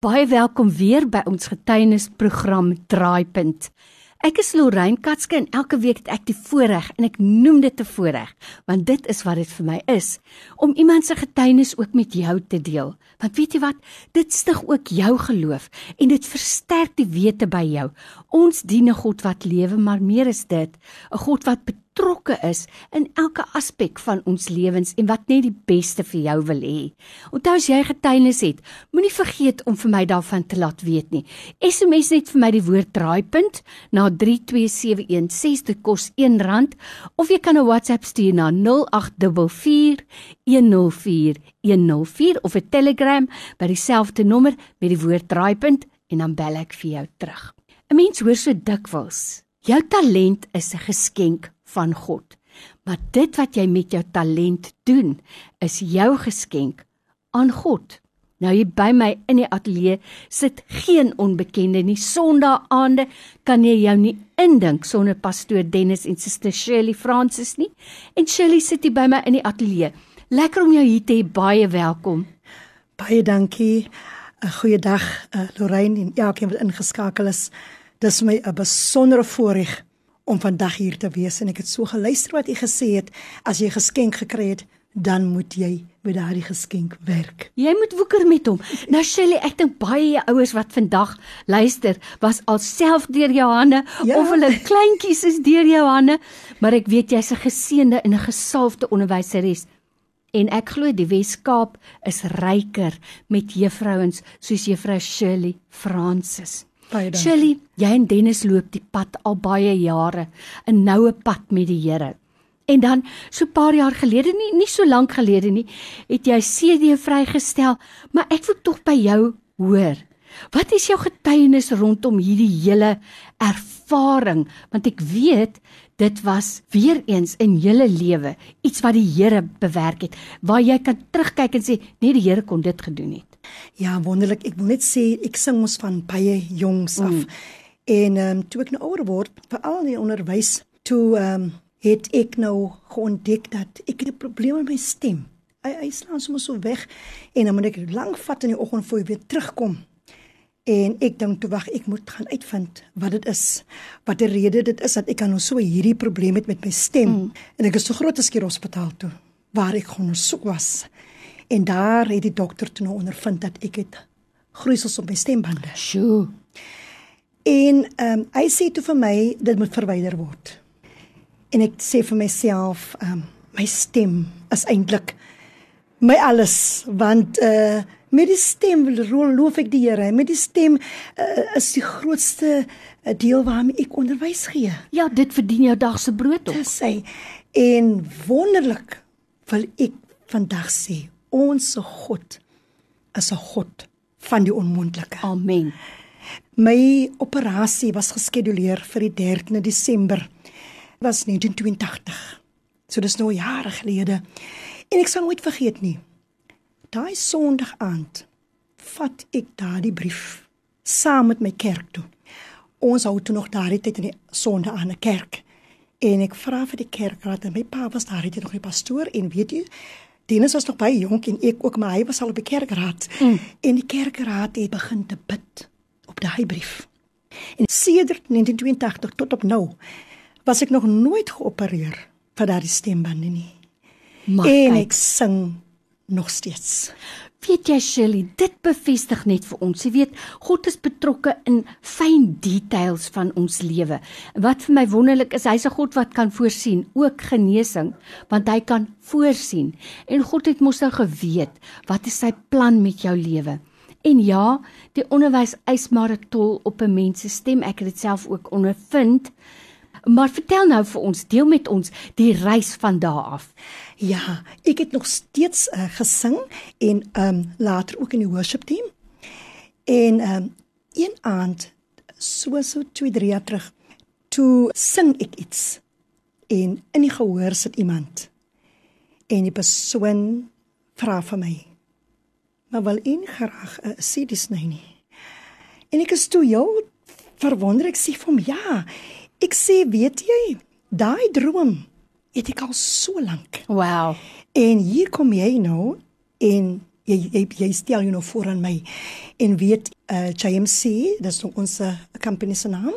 Baie welkom weer by ons getuienisprogram Draaipunt. Ek is Lorraine Katske en elke week het ek die voorreg en ek noem dit 'n voorreg want dit is wat dit vir my is om iemand se getuienis ook met jou te deel. Want weet jy wat? Dit stig ook jou geloof en dit versterk die wete by jou. Ons dien 'n God wat lewe, maar meer is dit, 'n God wat betrokke is in elke aspek van ons lewens en wat net die beste vir jou wil hê. Onthou as jy getuienis het, moenie vergeet om vir my daarvan te laat weet nie. SMS net vir my die woord draaipunt na 32716 dit kos R1 of jy kan 'n WhatsApp stuur na 0844 104104 of 'n Telegram by dieselfde nommer met die woord draaipunt en dan bel ek vir jou terug. 'n Mens hoor so dikwels, jou talent is 'n geskenk van God. Maar dit wat jy met jou talent doen, is jou geskenk aan God. Nou hier by my in die ateljee sit geen onbekende nie. Sondagaande kan jy jou nie indink sonder pastoor Dennis en suster Shirley Francis nie. En Shirley sit hier by my in die ateljee. Lekker om jou hier te hê. Baie welkom. Baie dankie. 'n Goeie dag, uh, Lorraine en elkeen wat ingeskakel is. Dis my 'n besondere voorreg om vandag hier te wees en ek het so geluister wat jy gesê het as jy geskenk gekry het dan moet jy met daardie geskenk werk. Jy moet woeker met hom. Nou Shelly, ek dink baie ouers wat vandag luister, was alself deur Johanne ja. of hulle kleintjies is deur Johanne, maar ek weet jy's 'n geseënde en 'n gesalfde onderwyseres. En ek glo die Wes-Kaap is ryker met juffrouens soos juffrou Shirley Francis. Shelly, jy en Dennis loop die pad al baie jare, 'n noue pad met die Here. En dan so 'n paar jaar gelede, nie nie so lank gelede nie, het jy CD vrygestel, maar ek wil tog by jou hoor. Wat is jou getuienis rondom hierdie hele ervaring? Want ek weet dit was weer eens in julle lewe iets wat die Here bewerk het, waar jy kan terugkyk en sê, nee, die Here kon dit gedoen het. Ja, wonderlik. Ek wil net sê ek sing ons van baie jongs af. Mm. En ehm um, toe ek nou ouer word, veral in onderwys, toe ehm um, het ek nou ontdek dat ek 'n probleem met my stem. Hy hy slaan soms so weg en dan moet ek lank vat in die oggend voor hy weer terugkom. En ek dink toe wag, ek moet gaan uitvind wat dit is. Wat die rede dit is dat ek aan nou so hierdie probleem het met my stem. Mm. En ek is so groot as hier hospitaal toe waar ek ondersoek was. En daar het die dokter toe nou ondervind dat ek het groeisels op my stembande. Sjoe. En ehm um, hy sê toe vir my dit moet verwyder word. En ek sê vir myself ehm um, my stem is eintlik my alles want uh met die stem loof ek die Here. Met die stem uh, is die grootste uh, deel waarmee ek onderwys gee. Ja, dit verdien jou dag se brood op. Dis hy. En wonderlik wil ek vandag sê ons God is 'n God van die onmoontlike. Amen. My operasie was geskeduleer vir die 13de Desember. Dit was 1982. So dis nou jare gelede. En ek sal nooit vergeet nie. Daai Sondag aand vat ek daardie brief saam met my kerk toe. Ons hou toe nog daardie tyd in die Sondag aan 'n kerk. En ek vra vir die kerkraad en my pa was daardie tyd nog die pastoor en weet jy Dennis was nog baie jonk en ek ook, maar hy was al op die kerkraad. Mm. En die kerkraad het begin te bid op daai brief. En sedert 1982 tot op nou was ek nog nooit geopereer vir daardie stembande nie. Maar en ek sing nog steeds. Weet jy Shirley, dit bevestig net vir ons. Jy weet, God is betrokke in fyn details van ons lewe. Wat vir my wonderlik is, hy's 'n God wat kan voorsien, ook genesing, want hy kan voorsien. En God het mos nou geweet wat is sy plan met jou lewe. En ja, die onderwys eis maar 'n tol op 'n mens se stem. Ek het dit self ook ondervind. Maar vertel nou vir ons, deel met ons die reis van daar af. Ja, ek het nog steeds uh, gesing en ehm um, later ook in die worship team. En ehm um, een aand so so 2 3 jaar terug, toe sing ek iets en in die gehoor sit iemand. En die persoon vra vir my: "Maar wil u graag 'n uh, CD sny nie?" En ek is toe jou verwonder ek sê vir hom: "Ja." Ek sê, weet jy, daai droom het ek al so lank. Wow. En hier kom jy nou en jy jy, jy stel jou nou voor aan my en weet uh JMC, dis nou ons uh, company se naam,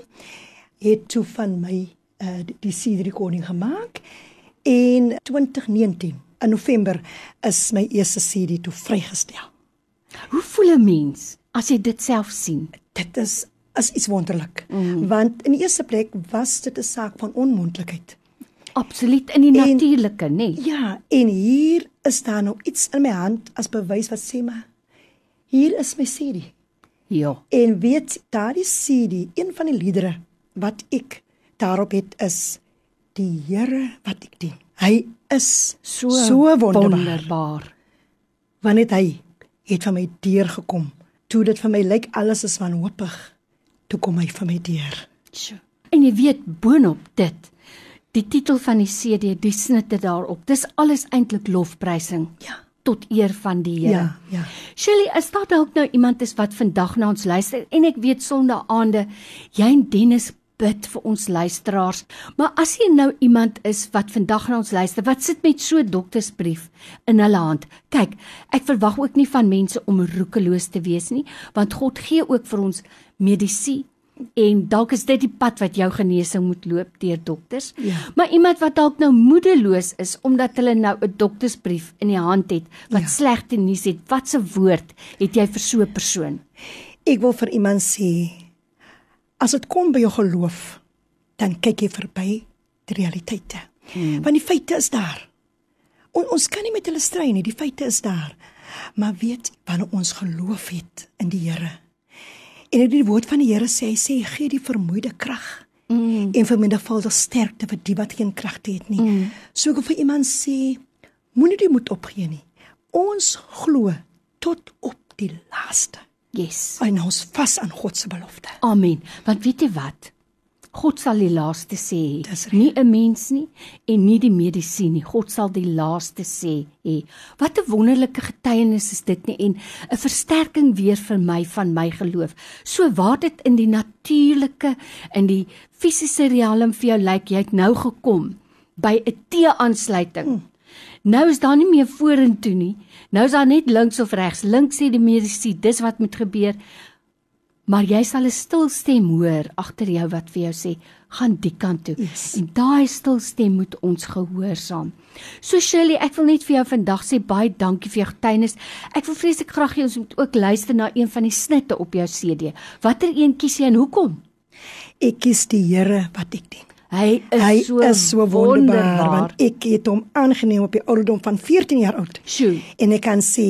het toe van my uh die, CD recording gemaak in 2019 in November is my eerste CD toe vrygestel. Hoe voel 'n mens as jy dit self sien? Dit is is iets wonderlik. Mm. Want in die eerste plek was dit 'n saak van onmoontlikheid. Absoluut in die natuurlike, nê? Nee. Ja, en hier is daar nou iets in my hand as bewys wat sê maar hier is my CD. Ja. En weet daardie CD, een van die liedere wat ek daarop het is die Here wat ek dien. Hy is so so wonderbaar. wonderbaar. Wanneer hy het van my deur gekom, toe dit vir my lyk alles is wanhoopig, toe kom hy vir my deur. Sjoe. En jy weet boonop dit die titel van die CD, die snitte daarop. Dis alles eintlik lofprysing. Ja. Tot eer van die Here. Ja, ja. Shirley, is daar dalk nou iemand is wat vandag na ons luister en ek weet sonnaande jy en Dennis bid vir ons luisteraars. Maar as jy nou iemand is wat vandag na ons luister, wat sit met so 'n doktersbrief in hulle hand. Kyk, ek verwag ook nie van mense om roekeloos te wees nie, want God gee ook vir ons medisyne en dalk is dit die pad wat jou genesing moet loop deur dokters. Ja. Maar iemand wat dalk nou moedeloos is omdat hulle nou 'n doktersbrief in die hand het wat ja. slegte nuus het, wat se woord het jy vir so 'n persoon? Ek wil vir iemand sê as dit kom by jou geloof, dan kyk jy verby die realiteite. Hmm. Want die feite is daar. On, ons kan nie met hulle stry nie, die feite is daar. Maar weet wanneer ons geloof het in die Here En in die woord van die Here sê hy sê gee die vermoeide krag. Mm. En vermenigvuldig sterkte vir die wat geen krag het nie. Mm. So ek vir iemand sê moenie die moed opgee nie. Ons glo tot op die laaste. Yes. En ons vas aan God se belofte. Amen. Want weet jy wat? God sal die laaste sê, nie 'n mens nie en nie die medisy nie. God sal die laaste sê. Hê. Wat 'n wonderlike getuienis is dit nie en 'n versterking weer vir my van my geloof. So waar dit in die natuurlike in die fisiese riem vir jou lyk, jy het nou gekom by 'n T-aansluiting. Hmm. Nou is daar nie meer vorentoe nie. Nou is daar net links of regs. Links sê die medisy, dis wat moet gebeur maar jy sal 'n stil stem hoor agter jou wat vir jou sê gaan die kant toe yes. en daai stil stem moet ons gehoorsaam. So Shirley, ek wil net vir jou vandag sê baie dankie vir jou getuienis. Ek wil vreeslik graag hê ons moet ook luister na een van die snitte op jou CD. Watter een kies jy en hoekom? Ek kies die Here wat ek dien. Hy is hy so is so wonderbaar, wonderbaar want ek het hom aangeneem op die ouderdom van 14 jaar oud. Sjoe. En ek kan sê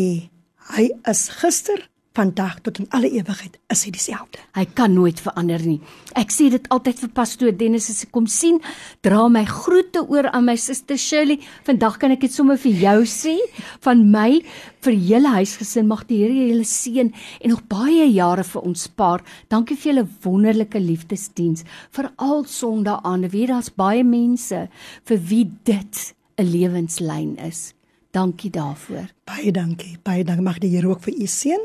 hy is gister, vandag tot in alle ewigheid is hy dieselfde. Hy kan nooit verander nie. Ek sê dit altyd vir pastoor Dennis as ek kom sien, dra my groete oor aan my suster Shirley. Vandag kan ek dit sommer vir jou sê van my vir julle huisgesin mag die Here julle seën en nog baie jare vir ons spaar. Dankie vir julle wonderlike liefdesdiens vir al sonde aan. Weet daar's baie mense vir wie dit 'n lewenslyn is. Dankie daarvoor. Baie dankie. Baie dankie. Mag die Here ook vir u seën.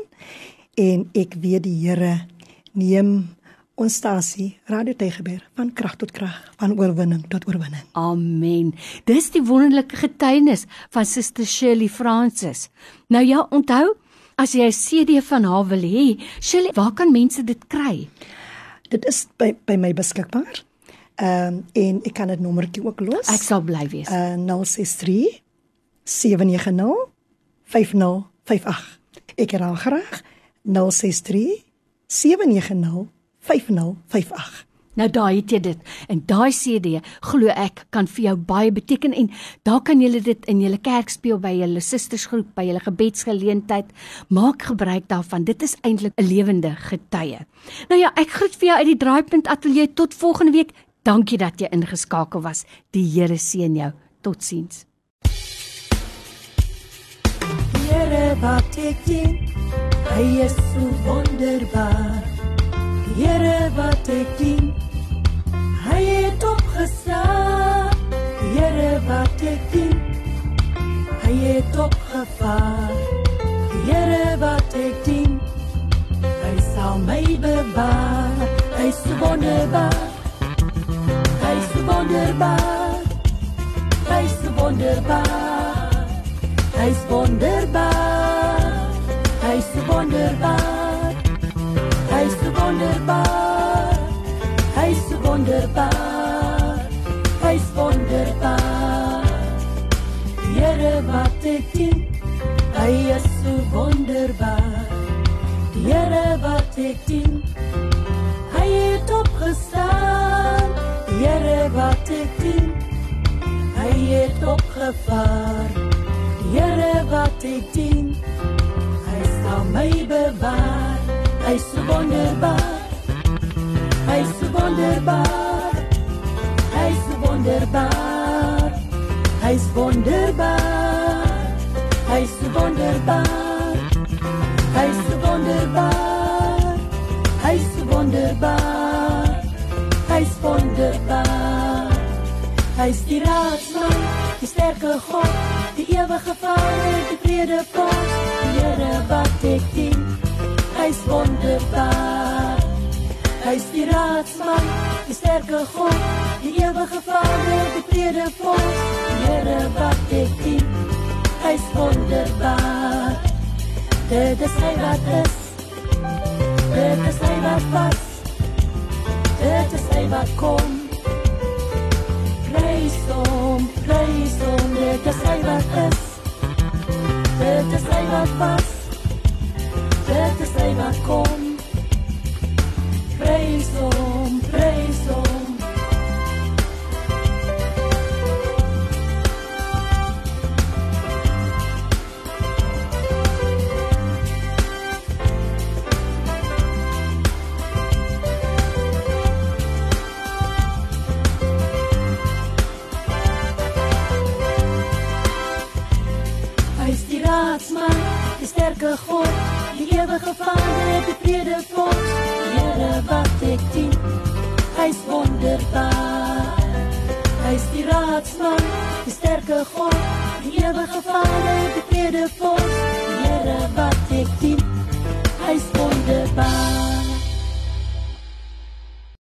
En ek weet die Here neem ons stasie Radio Tegeberg van krag tot krag, van oorwinning tot oorwinning. Amen. Dis die wonderlike getuienis van Suster Shirley Francis. Nou ja, onthou, as jy 'n CD van haar wil hê, Shirley, waar kan mense dit kry? Dit is by by my beskikbaar. Ehm um, en ek kan dit nommertjie ook los. Ek sal bly wees. Uh 063 790 5058. Ek herhaal graag 063 790 5058. Nou daai het jy dit. En daai CD, glo ek, kan vir jou baie beteken en daar kan jy dit in jou kerk speel by julle sustersgroep, by julle gebedsgeleentheid. Maak gebruik daarvan. Dit is eintlik 'n lewende getuie. Nou ja, ek groet vir jou uit die Draaipunt Ateljee tot volgende week. Dankie dat jy ingeskakel was. Die Here seën jou. Totsiens. Wat ek dien, hy is so wonderbaar. Die Here wat ek dien, hy het opgestaan. Die Here wat ek dien, hy het opgevaar. Die Here wat ek dien, hy sal my bewaar. Hy is so wonderbaar. Hy is so wonderbaar. Hy is so wonderbaar. Hy's wonderbaar. Wonderbaar. Hy's so wonderbaar. Hy's so wonderbaar. Hy's wonderbaar. Here wat ek dien. Hy is so wonderbaar. Here wat ek dien. Hy het opgestaan. Here wat ek dien. Hy het opgevaar. Here wat ek dien. Hy my bewaar. Hy's so wonderbaar. Hy's so wonderbaar. Hy's so wonderbaar. Hy's wonderbaar. Hy's so wonderbaar. Hy's so wonderbaar. Hy's so wonderbaar. Hy's wonderbaar. Hy's die raadsman, die sterke God, die ewige Vader, die vrede God, wat ek dien. Hy's wonderbaar. Hy's die raadsman, die sterke God, die ewige Vader, die vrede God, die Here wat ek dien. Hy's wonderbaar. Dit is hy wat is. Dit is hy wat was. Dit is hy wat kom. Prys hom, prys hom, dit is hy wat is. Dit is hy wat was. Is hy wat kom. Prys hom, prys hom. Hy's die raadsman, die sterke God, Die ewige Vader, die vrede Vorst, Here wat ek dien. Hy's wonderbaar. Hy's die raadsman, die sterke God, die ewige Vader, die vrede Vorst, Here wat ek dien. Hy's wonderbaar.